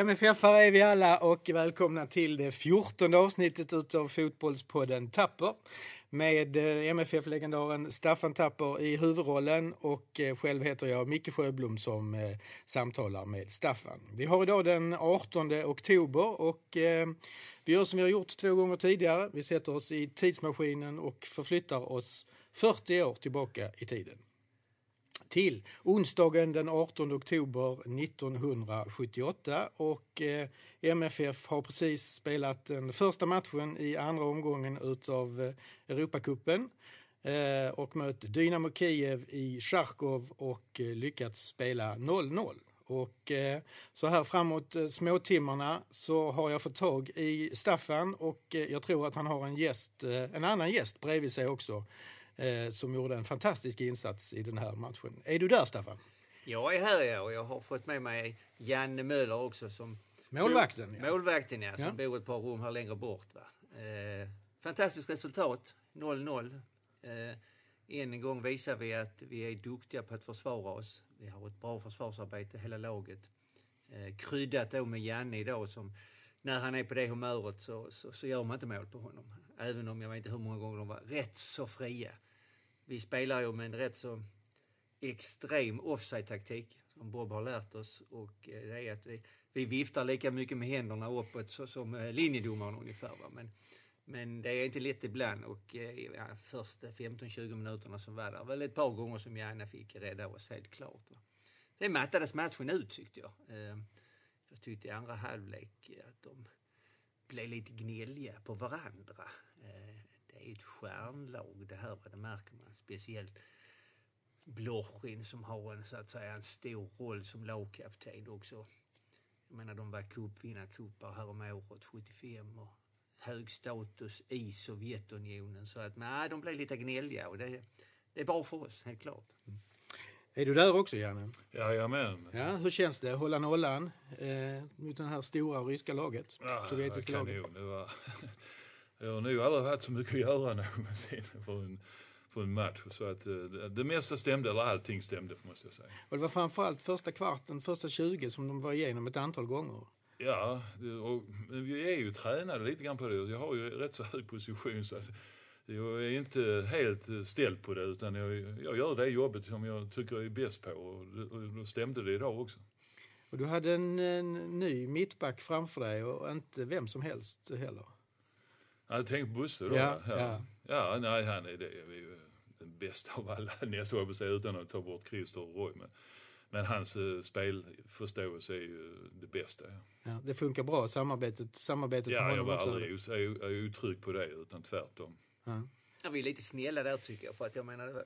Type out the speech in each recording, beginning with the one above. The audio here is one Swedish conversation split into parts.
MFF-are är vi alla och välkomna till det fjortonde avsnittet utav Fotbollspodden Tapper med eh, MFF-legendaren Staffan Tapper i huvudrollen och eh, själv heter jag Micke Sjöblom som eh, samtalar med Staffan. Vi har idag den 18 oktober och vi gör som vi har gjort två gånger tidigare. Vi sätter oss i tidsmaskinen och förflyttar oss 40 år tillbaka i tiden till onsdagen den 18 oktober 1978 och eh, MFF har precis spelat den första matchen i andra omgången utav eh, Europacupen eh, och mött Dynamo Kiev i Charkov och eh, lyckats spela 0-0. Och eh, så här framåt eh, småtimmarna så har jag fått tag i Staffan och eh, jag tror att han har en gäst, eh, en annan gäst bredvid sig också eh, som gjorde en fantastisk insats i den här matchen. Är du där Staffan? Jag är här ja, och jag har fått med mig Janne Möller också som Målvakten? Ja. Målvakten ja, som ja. bor ett par rum här längre bort. Va? Eh, fantastiskt resultat, 0-0. Eh, än en gång visar vi att vi är duktiga på att försvara oss. Vi har ett bra försvarsarbete, hela laget. Eh, kryddat då med Janne idag som när han är på det humöret så, så, så, gör man inte mål på honom. Även om jag vet inte hur många gånger de var rätt så fria vi spelar ju med en rätt så extrem offside-taktik som Bob har lärt oss. Och eh, det är att vi, vi viftar lika mycket med händerna uppåt så, som eh, linjedomaren ungefär. Va? Men, men det är inte lätt ibland och eh, ja, första 15-20 minuterna som var där väl ett par gånger som Janne fick rädda oss helt klart. Va? Sen mattades matchen ut tyckte jag. Jag tyckte i andra halvlek att de blev lite gnälliga på varandra är ett stjärnlag det här, det märker man. Speciellt Blochin som har en, så att säga, en stor roll som lagkapten också. Jag menar, de var cupvinnarcupar häromåret, 75, och hög status i Sovjetunionen. Så att, nej, de blev lite gnälliga och det, det är bra för oss, helt klart. Mm. Är du där också, Janne? Jajamän. Ja, hur känns det att hålla nollan eh, mot det här stora ryska laget? Ja, sovjetiska laget? Det var jag har nog aldrig haft så mycket att göra någonsin för en, för en match. Så att eh, det mesta stämde, eller allting stämde måste jag säga. Och det var framförallt första kvarten, första 20 som de var igenom ett antal gånger. Ja, och vi är ju tränade lite grann på det. Jag har ju rätt så hög position så att jag är inte helt ställd på det utan jag, jag gör det jobbet som jag tycker jag är bäst på och, och då stämde det idag också. Och du hade en, en ny mittback framför dig och inte vem som helst heller. Jag hade tänkt på Bosse då. Ja, ja. ja. ja nej, han är, det, är ju den bästa av alla, nästan på sig utan att ta bort Christer och Roy. Men, men hans uh, spelförståelse är ju det bästa. Ja. ja. det funkar bra, samarbetet, samarbetet Ja, jag var aldrig otrygg på det, utan tvärtom. Ja. Ja, vi är lite snälla där tycker jag. För att jag menar,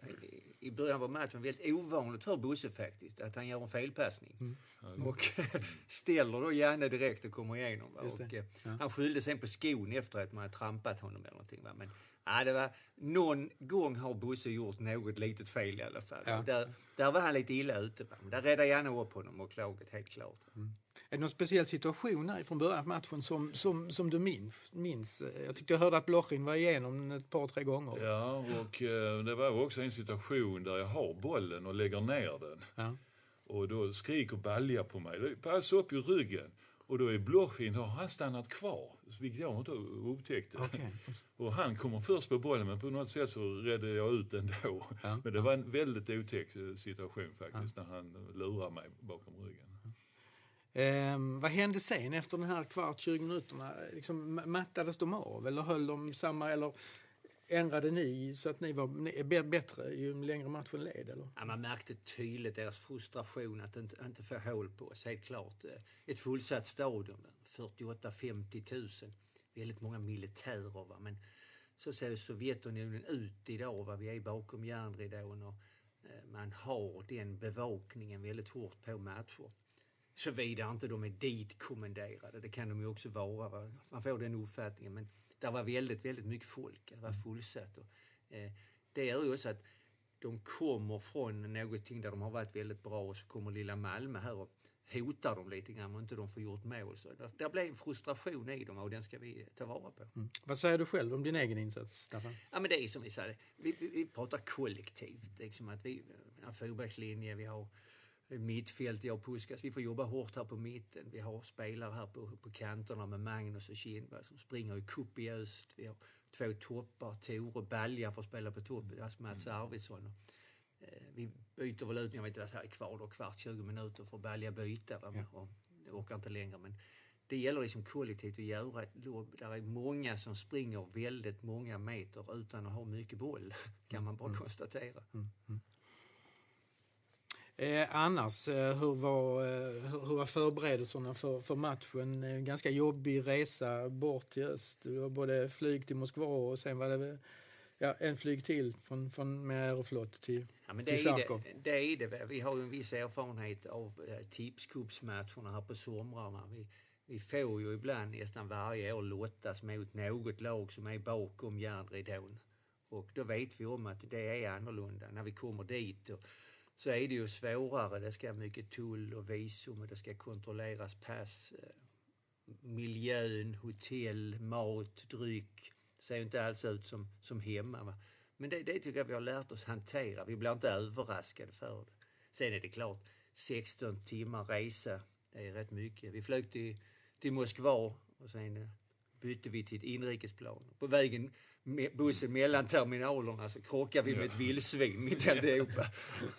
I början av matchen väldigt ovanligt för Bosse faktiskt, att han gör en felpassning. Mm. Och ställer då Janne direkt och kommer igenom. Och, eh, ja. Han skyllde sen på skon efter att man hade trampat honom eller någonting. Va? Men ja, det var, någon gång har Bosse gjort något litet fel i alla fall. Ja. Där, där var han lite illa ute. Va? Där räddade Janne upp honom och laget helt klart. Mm. Är det någon speciell situation här från början av matchen som, som, som du minns, minns? Jag tyckte jag hörde att Blochin var igenom ett par, tre gånger. Ja, och eh, det var också en situation där jag har bollen och lägger ner den. Ja. Och då skriker Balja på mig, passa upp i ryggen. Och då är Blochin, har han stannat kvar, vilket jag inte upptäckte. Okay. Och han kommer först på bollen, men på något sätt så räddade jag ut den då. Ja. Men det var en väldigt otäck situation faktiskt, ja. när han lurar mig bakom ryggen. Eh, vad hände sen efter den här kvart, 20 minuterna? Liksom, mattades de av eller höll de samma? Eller ändrade ni så att ni var bättre ju längre matchen led? Eller? Ja, man märkte tydligt deras frustration att inte, inte få hål på oss, helt klart. Eh, ett fullsatt stadion, 48-50 000. Väldigt många militärer. Va? Men så ser Sovjetunionen ut idag. Va? Vi är bakom järnridån och eh, man har den bevakningen väldigt hårt på matcher. Såvida inte de är ditkommenderade, det kan de ju också vara. Va? Man får den uppfattningen. Men det var väldigt, väldigt mycket folk, det var fullsatt. Och, eh, det gör ju också att de kommer från någonting där de har varit väldigt bra och så kommer lilla Malmö här och hotar dem lite grann om inte de får gjort mål. Så där, där blev en frustration i dem och den ska vi ta vara på. Mm. Vad säger du själv om din egen insats, Staffan? Ja, men det är som vi säger, vi, vi, vi pratar kollektivt. Liksom att vi har fyrbackslinje, vi har mittfält, jag och Puskas. Vi får jobba hårt här på mitten. Vi har spelare här på, på kanterna med Magnus och Kindberg som springer i kupp i öst. Vi har två toppar, Tor och Balja får spela på topp, alltså Mats Arvidsson. Eh, vi byter väl ut, jag vet inte vad det är kvar då, kvart, 20 minuter för Balja byta. Ja. Och, jag orkar inte längre men det gäller liksom kollektivt att göra ett lopp. Där är många som springer väldigt många meter utan att ha mycket boll, kan man bara mm. konstatera. Mm. Mm. Eh, annars, eh, hur, var, eh, hur var förberedelserna för, för matchen? En ganska jobbig resa bort till öst. Du var både flyg till Moskva och sen var det ja, en flyg till från, från med Aeroflot till, ja, men det till. Är det, det är det. Vi har ju en viss erfarenhet av eh, tipscupsmatcherna här på somrarna. Vi, vi får ju ibland nästan varje år lottas mot något lag som är bakom järnridån. Och då vet vi om att det är annorlunda när vi kommer dit. Och, så är det ju svårare. Det ska mycket tull och visum och det ska kontrolleras pass. Eh, miljön, hotell, mat, dryck ser ju inte alls ut som, som hemma. Va? Men det, det tycker jag vi har lärt oss hantera. Vi blir inte överraskade för det. Sen är det klart, 16 timmar resa, det är rätt mycket. Vi flög till, till Moskva och sen eh, bytte vi till ett inrikesplan. På vägen bussen mellan terminalerna så krockar vi med ett vildsvin mitt i alltihopa.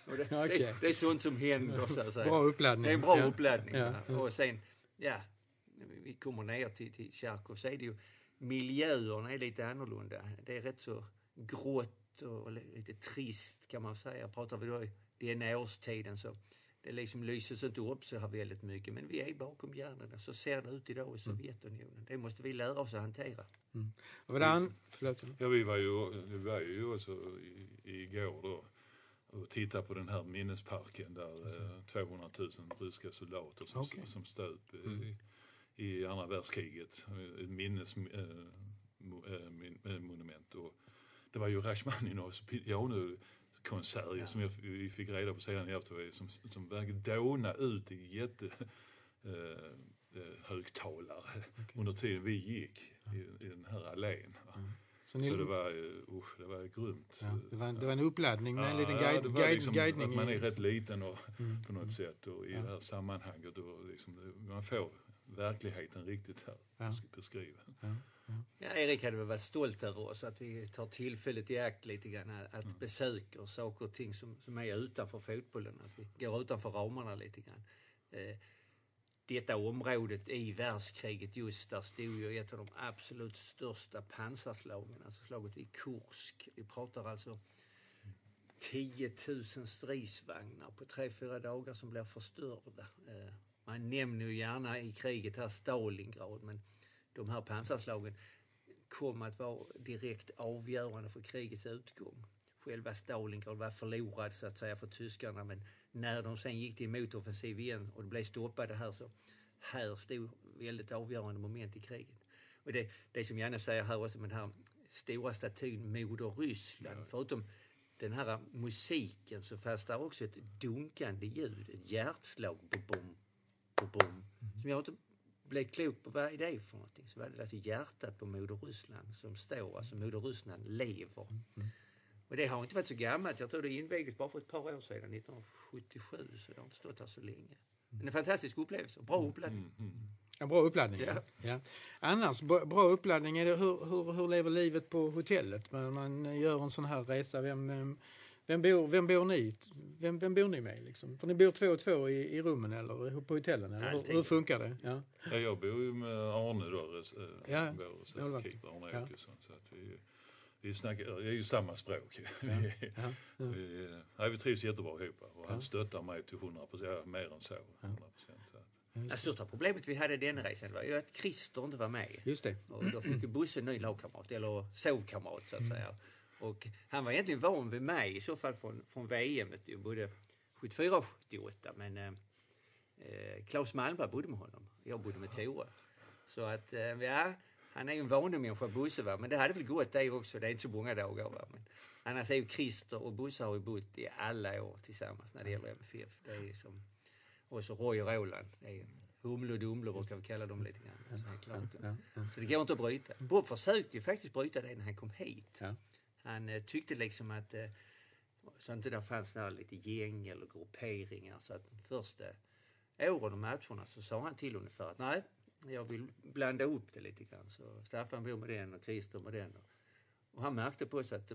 Det, okay. det, det, är sånt som händer. Så att säga. Bra uppladdning. Det är en bra ja. uppladdning. Ja. Och sen, ja, vi kommer ner till, till Charkov så är det ju miljöerna är lite annorlunda. Det är rätt så grått och lite trist kan man säga. Pratar vi då i denna årstiden så det liksom lyses inte upp så här väldigt mycket. Men vi är bakom järnen. Så ser det ut idag i Sovjetunionen. Det måste vi lära oss att hantera. Mm. Och den, förlåt. Ja, vi var ju, vi var ju också igår då och tittade på den här minnesparken där eh, 200 000 ryska soldater som, okay. som stöp mm. i, i andra världskriget. Ett minnesmonument. Och det var ju Rachmaninovs piano konsert ja. som jag, vi fick reda på sedan i eftermiddag som, som verkligen dåna ut i jätte eh, eh högtalare okay. under tiden vi gick i, i den här allén. Mm. Så, ni... så, det var, usch, det var grymt. Ja, det, var, det var en uppladdning med ja, en liten guide, guide, liksom guidning. Att man är rätt liten och, mm. på något mm. sätt och i ja. det här sammanhanget. Och liksom, man får verkligheten riktigt här ja. beskriven. Ja. Erik hade väl varit stolt över oss att vi tar tillfället i akt lite grann att mm. besöka saker och ting som, som är utanför fotbollen. Att vi går utanför ramarna lite grann. Eh, detta området i världskriget just där stod ju ett av de absolut största pansarslagen, alltså slaget vid Kursk. Vi pratar alltså 10 000 stridsvagnar på tre fyra dagar som blir förstörda. Eh, man nämner ju gärna i kriget här Stalingrad men de här pansarslagen kom att vara direkt avgörande för krigets utgång. Själva Stalingrad var förlorad så att säga för tyskarna men när de sen gick till motoffensiv igen och det blev stoppade här så här stod väldigt avgörande moment i kriget. Och det, det som Janne säger här också med den här stora statyn Moder Ryssland, ja. förutom den här musiken så fanns där också ett dunkande ljud, ett hjärtslag, bom, bom, bom, mm. som jag inte blev klok på vad är det för någonting. Så var det alltså hjärtat på Moder Ryssland som står, alltså Moder Ryssland lever. Mm. Och det har inte varit så gammalt, jag tror det invigdes bara för ett par år sedan, 1977, så det har inte stått här så länge. Men en fantastisk upplevelse, bra mm, uppladdning. Mm, mm. En bra uppladdning, ja. ja. Annars, bra uppladdning, är det, hur, hur, hur lever livet på hotellet? Man, man gör en sån här resa, vem, vem bor, vem bor ni? Vem, vem bor ni med? Liksom? För ni bor två och två i, i rummen eller på hotellen? Eller? Hur, hur, funkar det? Ja. ja, jag bor ju med Arne då, res, äh, ja. vår reservkeeper Arne ja. Åkesson. Så att vi, vi, snackar, vi är ju samma språk. Ja. vi, ja. Vi, nej, vi trivs jättebra ihop och han stöttar mig till 100 procent, mer än så. 100 procent. Det största problemet vi hade den resan var ju att Christer inte var med. Just det. Och då fick ju Bosse en ny lagkamrat, eller sovkamrat så att mm. säga. Och han var egentligen van vid mig i så fall från, från VM, både 74 och 78. Men eh, eh, Claes Malmberg bodde med honom. Jag bodde med Tore. Så att, eh, ja, han är ju en vanlig människa, Bosse, va? men det hade väl gått det också. Det är inte så många dagar. Va? Men annars är ju Christer och Bosse har ju bott i alla år tillsammans när det gäller MFF. Det är som, och så Roy och Roland. Det är Humle och Dumle brukar vi kalla dem lite grann. Så, så det går inte att bryta. Bob försökte ju faktiskt bryta det när han kom hit. Han eh, tyckte liksom att, eh, Så inte det fanns där lite gäng eller grupperingar. Så att de första åren och matcherna så sa han till ungefär att nej, jag vill blanda upp det lite grann. Så Staffan bor med den och Christer med den. Och han märkte på sig att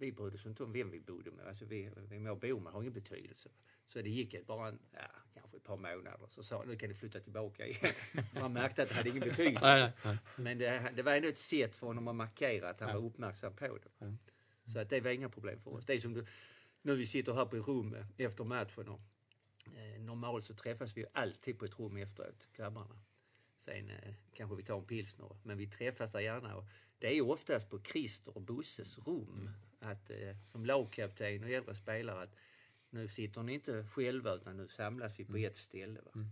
vi brydde oss inte om vem vi bodde med. Alltså vi, vem jag bor med har ingen betydelse. Så det gick bara en, ja, kanske ett par månader. Så sa nu kan du flytta tillbaka igen. Han märkte att det hade ingen betydelse. Men det, det var ändå ett sätt för honom att markera att han var uppmärksam på det. Så att det var inga problem för oss. Det är som du, nu vi sitter här på ett rum efter matchen och eh, normalt så träffas vi alltid på ett rum efteråt, grabbarna. Sen eh, kanske vi tar en pilsner, men vi träffas där gärna. Och det är oftast på Christer och Busses rum, att eh, som lagkapten och äldre spelare, att nu sitter ni inte själva utan nu samlas vi på ett ställe. Mm.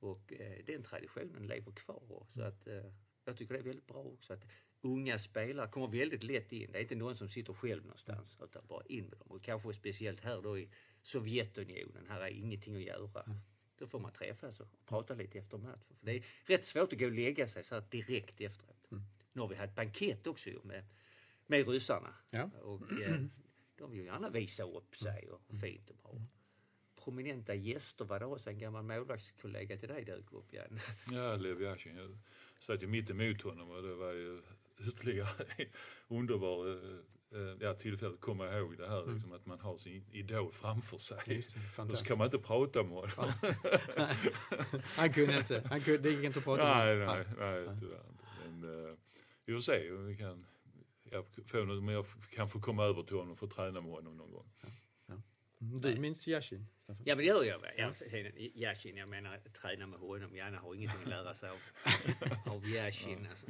Och eh, den traditionen lever kvar. Så att, eh, jag tycker det är väldigt bra också att unga spelare kommer väldigt lätt in. Det är inte någon som sitter själv någonstans utan bara in med dem. Och kanske speciellt här då i Sovjetunionen, här är ingenting att göra. Mm. Då får man träffas och prata lite efter matchen. För det är rätt svårt att gå och lägga sig så här direkt efteråt. Mm. Nu har vi haft bankett också med, med ryssarna. Ja. Och, eh, de vill gärna visa upp sig och fint och bra. Prominenta gäster var det också en gammal målvaktskollega till dig dök upp igen. Ja, Lev Yashin. Jag satt ju mitt emot honom och det var ju ytterligare underbar eh, ja, tillfälle att komma ihåg det här, mm. liksom, att man har sin idol framför sig. och så kan man inte prata med honom. han kunde inte, han kunde, det gick inte att prata med honom. Nej, nej, nej tyvärr inte. Men uh, vi får se vi kan jag, får, men jag kan få komma över till honom och få träna med honom någon gång. Ja. Ja. Du minns Yashin? Ja, men det gör jag. jag Yashin, jag menar träna med honom. Janne har ingenting att lära sig av, av Yashin. Alltså.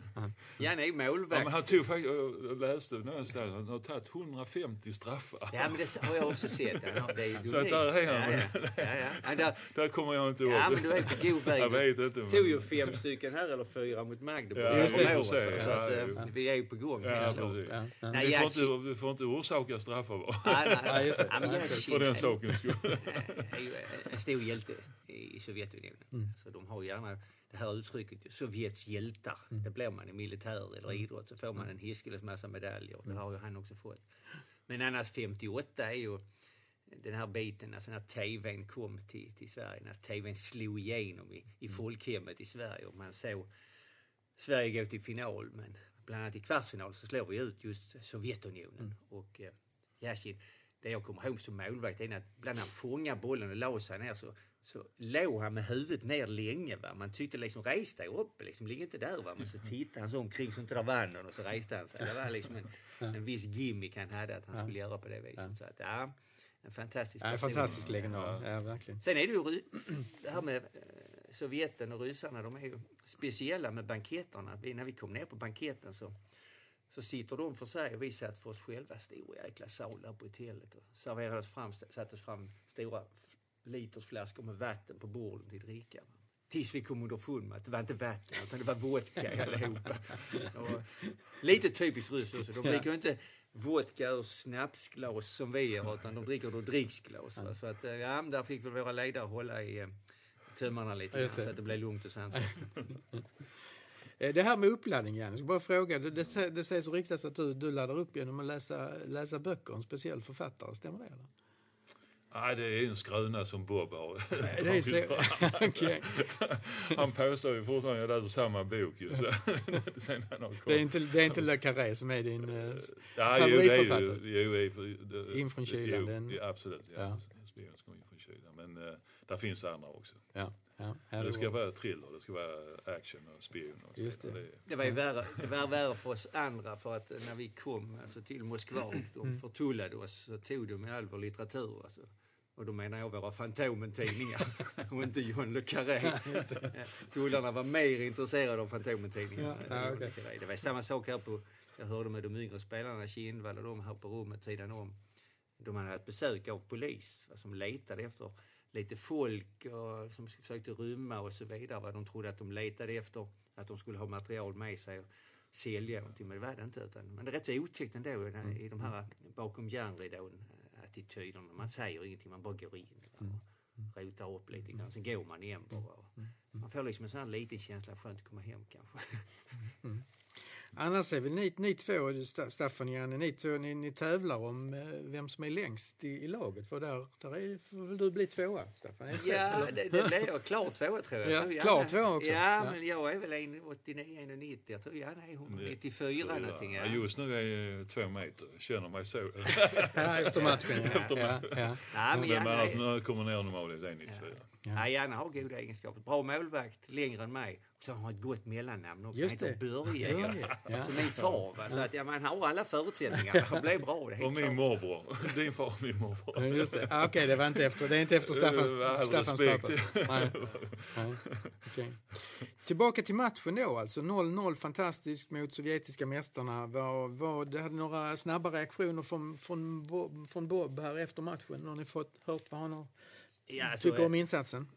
Janne är målvakt. Ja, men han tog faktiskt, jag läste någonstans, han har tagit 150 straffar. Ja, men det har jag också sett. Han det är, Så att där är han. Ja, ja. ja, ja. där, där kommer jag inte ihåg. Ja, men du är på god väg. Jag vet inte. Men... tog ju fem stycken här, eller fyra, mot Magdeburg. Ja, just det. Året, så, så att, ja, vi är ju på gång. Ja, precis. Ja. Nej, vi, får inte, vi får inte orsaka straffar bara. Nej, nej, just det. Ja, men För den sakens skull en stor hjälte i Sovjetunionen. Mm. Så de har gärna det här uttrycket, Sovjets hjältar. Mm. Det blir man i militär eller mm. idrott så får man en hiskeles massa medaljer. Det mm. har ju han också fått. Men annars 58 är ju den här biten, alltså när tvn kom till, till Sverige, när tvn slog igenom i, i folkhemmet i Sverige och man såg Sverige gå till final men bland annat i kvartsfinal så slår vi ut just Sovjetunionen. Mm. Och eh, Yashin, det jag kommer ihåg som målvakt är att ibland när han fångade bollen och la sig ner så, så låg han med huvudet ner länge. Va? Man tyckte liksom, res dig upp, liksom, ligg inte där. Va? Men så tittade han så omkring så inte där vann någon och så reste han sig. Det var liksom en, en viss gimmick han hade att han ja. skulle göra på det viset. Ja. Så att, ja, en fantastisk person. Ja, en fantastisk legendar, ja. verkligen. Sen är det ju det här med eh, Sovjeten och ryssarna, de är ju speciella med banketterna. När vi kom ner på banketten så så sitter de för sig och vi satt för oss själva. Stor jäkla sal där på hotellet. Och serverades fram, sattes fram stora litersflaskor med vatten på bordet till dricka. Tills vi kom underfund med att det var inte vatten utan det var vodka allihopa. Och lite typiskt ryskt också. De dricker inte vodka ur snapsglas som vi gör utan de dricker ur dricksglas. Så att, eh, ja, där fick väl våra ledare hålla i eh, tömmarna lite grann, så att det blev lugnt och sansat. Eh, det här med uppladdning, Jan, jag ska bara fråga. Det, det, det sägs och ryktas att du, du laddar upp genom att läsa, läsa böcker, en speciell författare. Stämmer det? Eller? Nej, det är en skröna som Bob har är så. okay. Han påstår ju fortfarande att jag läser samma bok ju. Sen han har det, är inte, det är inte Le Carré som är din uh, ja, favoritförfattare? Jo, det är ju... In från kylan? Jo, absolut. Ja. Ja. Spion ska in från kylan. Men uh, där finns andra också. Ja. Ja, det ska vara thriller, det ska vara action och spion. Och Just det. Det, det var ju värre, det var värre för oss andra för att när vi kom alltså, till Moskva och de mm. förtullade oss så tog de all vår litteratur. Alltså. Och då menar jag våra Fantomen-tidningar och inte John le Carré. Tullarna var mer intresserade av Fantomen-tidningar. Ja, ja, okay. Det var samma sak här på, jag hörde med de yngre spelarna, Kindvall och de här på rummet sidan om. De hade haft besök av polis som letade efter lite folk och, som försökte rymma och så vidare. Vad de trodde att de letade efter, att de skulle ha material med sig och sälja någonting. Men det var det inte. Utan, men det är rätt så otäckt ändå mm. i de här bakom järnridån attityderna. Man säger ingenting, man bara går in och mm. rotar upp lite grann. Sen går man igen bara. Mm. Man får liksom en sån här liten känsla, skönt att komma hem kanske. Annars är väl ni, ni två, Staffan och Janne, ni två, ni, ni tävlar om eh, vem som är längst i, i laget. För där, där är, får du bli tvåa, Staffan? Ja, det, det blir jag. Klar tvåa tror jag. Ja, tror klar tvåa också. Ja, men jag är väl 1,89-1,90. Jag tror Janne är 194 någonting. Ja. Just nu är jag två meter. Känner mig så. ja, efter matchen. Ja. Efter ja, ja. ja. men Janne annars jag kommer ner normalt är 1,94. Ja. Ja, Janne har goda egenskaper. Bra målvakt, längre än mig. Så han har ett gott mellannamn också. Just han heter det. Börje. Börje, ja. Som min far. Va? Så att, ja, man har alla förutsättningar. Han blir bra. Det Och min klart. morbror. Din far och min morbror. Ja, Just det. Ah, Okej, det var inte efter, det är inte efter Staffans, Staffans pappa. Nej. Nej. Okej. Tillbaka till matchen då alltså. 0-0 fantastiskt mot sovjetiska mästarna. Var, var, det hade några snabba reaktioner från, från, Bob, från Bob här efter matchen. Har ni fått hört vad han har, Ja, alltså, tycker om insatsen?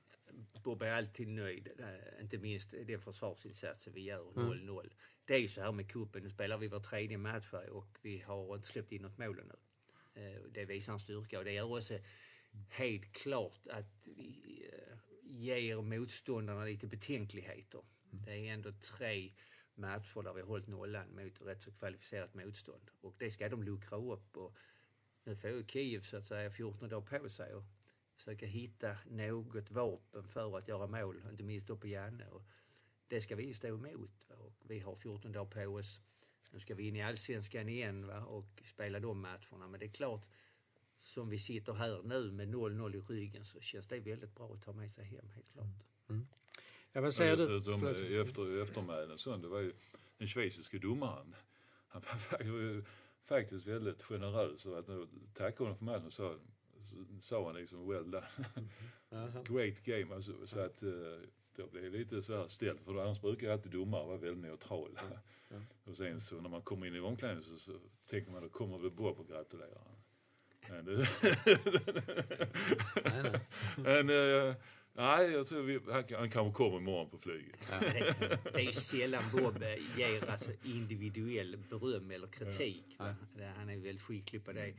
Bob är alltid nöjd. eh, Inte minst den försvarsinsatsen vi gör, 0-0. Det är ju så här med cupen, nu spelar vi vår tredje match och vi har inte släppt in något mål ännu. Eh, Det visar en styrka och det gör också helt klart att vi eh, ger motståndarna lite betänkligheter. Det är ändå tre matcher där vi har hållit nollan mot rätt så kvalificerat motstånd och det ska de luckra upp. Och nu får ju Kiev så att säga 14 dagar på sig och försöka hitta något vapen för att göra mål, inte minst då på Janne. Och det ska vi stå emot. va. Och vi har 14 dagar på oss. Nu ska vi in i allsvenskan igen va? och spela de matcherna. Men det är klart, som vi sitter här nu med 0-0 i ryggen så känns det väldigt bra att ta med sig hem, helt klart. Ja, vad säger du? I efter, eftermälen så, det var ju den schweiziske domaren. Han var faktiskt, faktiskt väldigt generös och tackade honom för matchen och sa, sa han liksom well done. Great game. Alltså, så att eh, då blev det lite så här ställt för annars brukar ju alltid domare vara väldigt neutrala. Och sen så när man kommer in i omklädningsrummet så, så tänker man då kommer väl Bob och gratulerar. Men, men eh, nej, jag tror vi, han, han kanske kommer imorgon på flyget. Det, det är ju sällan Bob eh, ger alltså individuell beröm eller kritik. va. Det- Han är väldigt skicklig på det.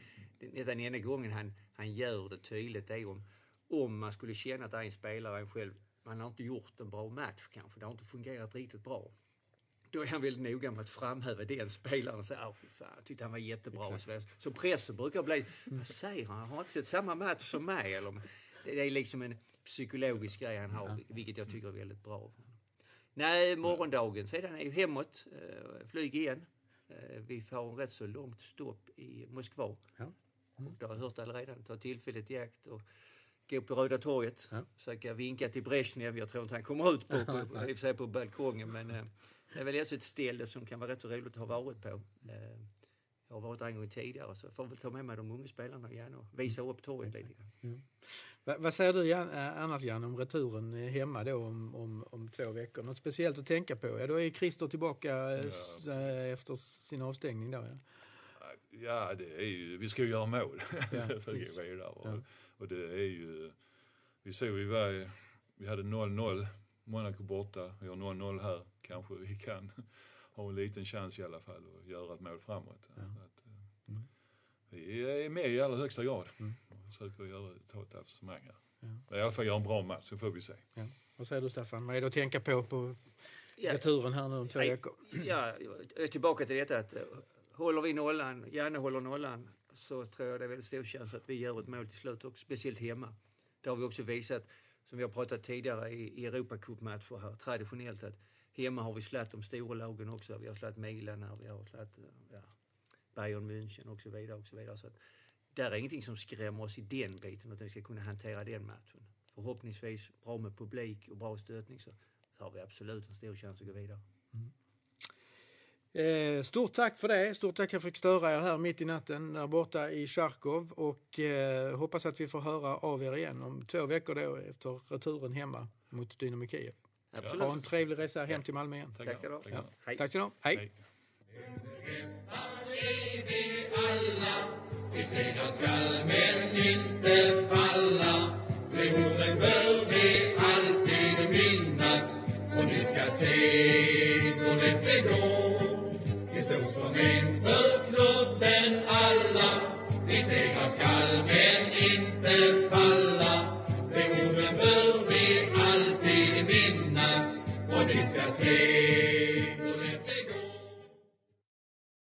Nästan enda gången han, han gör det tydligt är om, om man skulle känna att en spelare, en själv, man har inte gjort en bra match kanske, det har inte fungerat riktigt bra. Då är han väldigt noga med att framhäva den spelaren och säga, åh fy fan, jag tyckte han var jättebra. Så, vidare. så pressen brukar bli, vad säger han, han har inte sett samma match som mig. Eller, det är liksom en psykologisk grej han har, vilket jag tycker är väldigt bra. Nej, morgondagen sedan är ju hemåt, eh, flyg igen. Eh, vi får en rätt så långt stopp i Moskva. Ja. Och det har hört allaredan. Ta tillfället i akt och gå på Röda torget. Ja. Försöka vinka till Brezhnev. Jag tror inte han kommer ut på, på, i och för sig på balkongen. Men eh, det är väl också ett ställe som kan vara rätt så roligt att ha varit på. Eh, jag har varit där en gång tidigare så jag får väl ta med mig de unga spelarna igen och visa upp torget lite grann. Va, vad säger du Jan, eh, annars Jan om returen hemma då om, om, om två veckor? Något speciellt att tänka på? Ja, då är Christer tillbaka eh, s- eh, efter sin avstängning där. Ja. Ja, det är ju, vi ska ju göra mål Ja, för att gå vidare. Och, Ja. och det är ju, vi såg vi var, vi hade 0-0, Monaco borta, vi har 0-0 här. Kanske vi kan ha en liten chans i alla fall att göra ett mål framåt. Så Att, eh, Vi är med i allra högsta grad och försöker göra, ta ett avancemang här. I alla fall göra en bra match, så får vi se. Ja. Vad säger du Staffan? Vad är det att tänka på på Ja. returen här nu om två veckor? Ja, jag är tillbaka till detta att eh, håller vi nollan, Janne håller nollan, så tror jag det är väldigt stor chans att vi gör ett mål till slut också, speciellt hemma. Det har vi också visat, som vi har pratat tidigare i, i Europacupmatcher här, traditionellt att hemma har vi slagit de stora lagen också. Vi har slagit Milan här, vi har slagit ja, Bayern München och så vidare. Och så vidare. Så att, där är ingenting som skrämmer oss i den biten, utan vi ska kunna hantera den matchen. Förhoppningsvis bra med publik och bra stötning så, så har vi absolut en stor chans att gå vidare. Eh, stort tack för det. Stort tack att jag fick störa er här mitt i natten där borta i Charkov och eh, hoppas att vi får höra av er igen om två veckor då efter returen hemma mot Dynamo Kiev. Absolut. Ha en trevlig resa hem till Malmö igen. Tack ska du ha. Hej. Tack ska ni ha. Hej. Hej. Vi segrar skall men inte falla De orden bör vi alltid minnas Och ni ska se lätt det går Vi som en för klubben alla. Vi segrar skall men inte falla.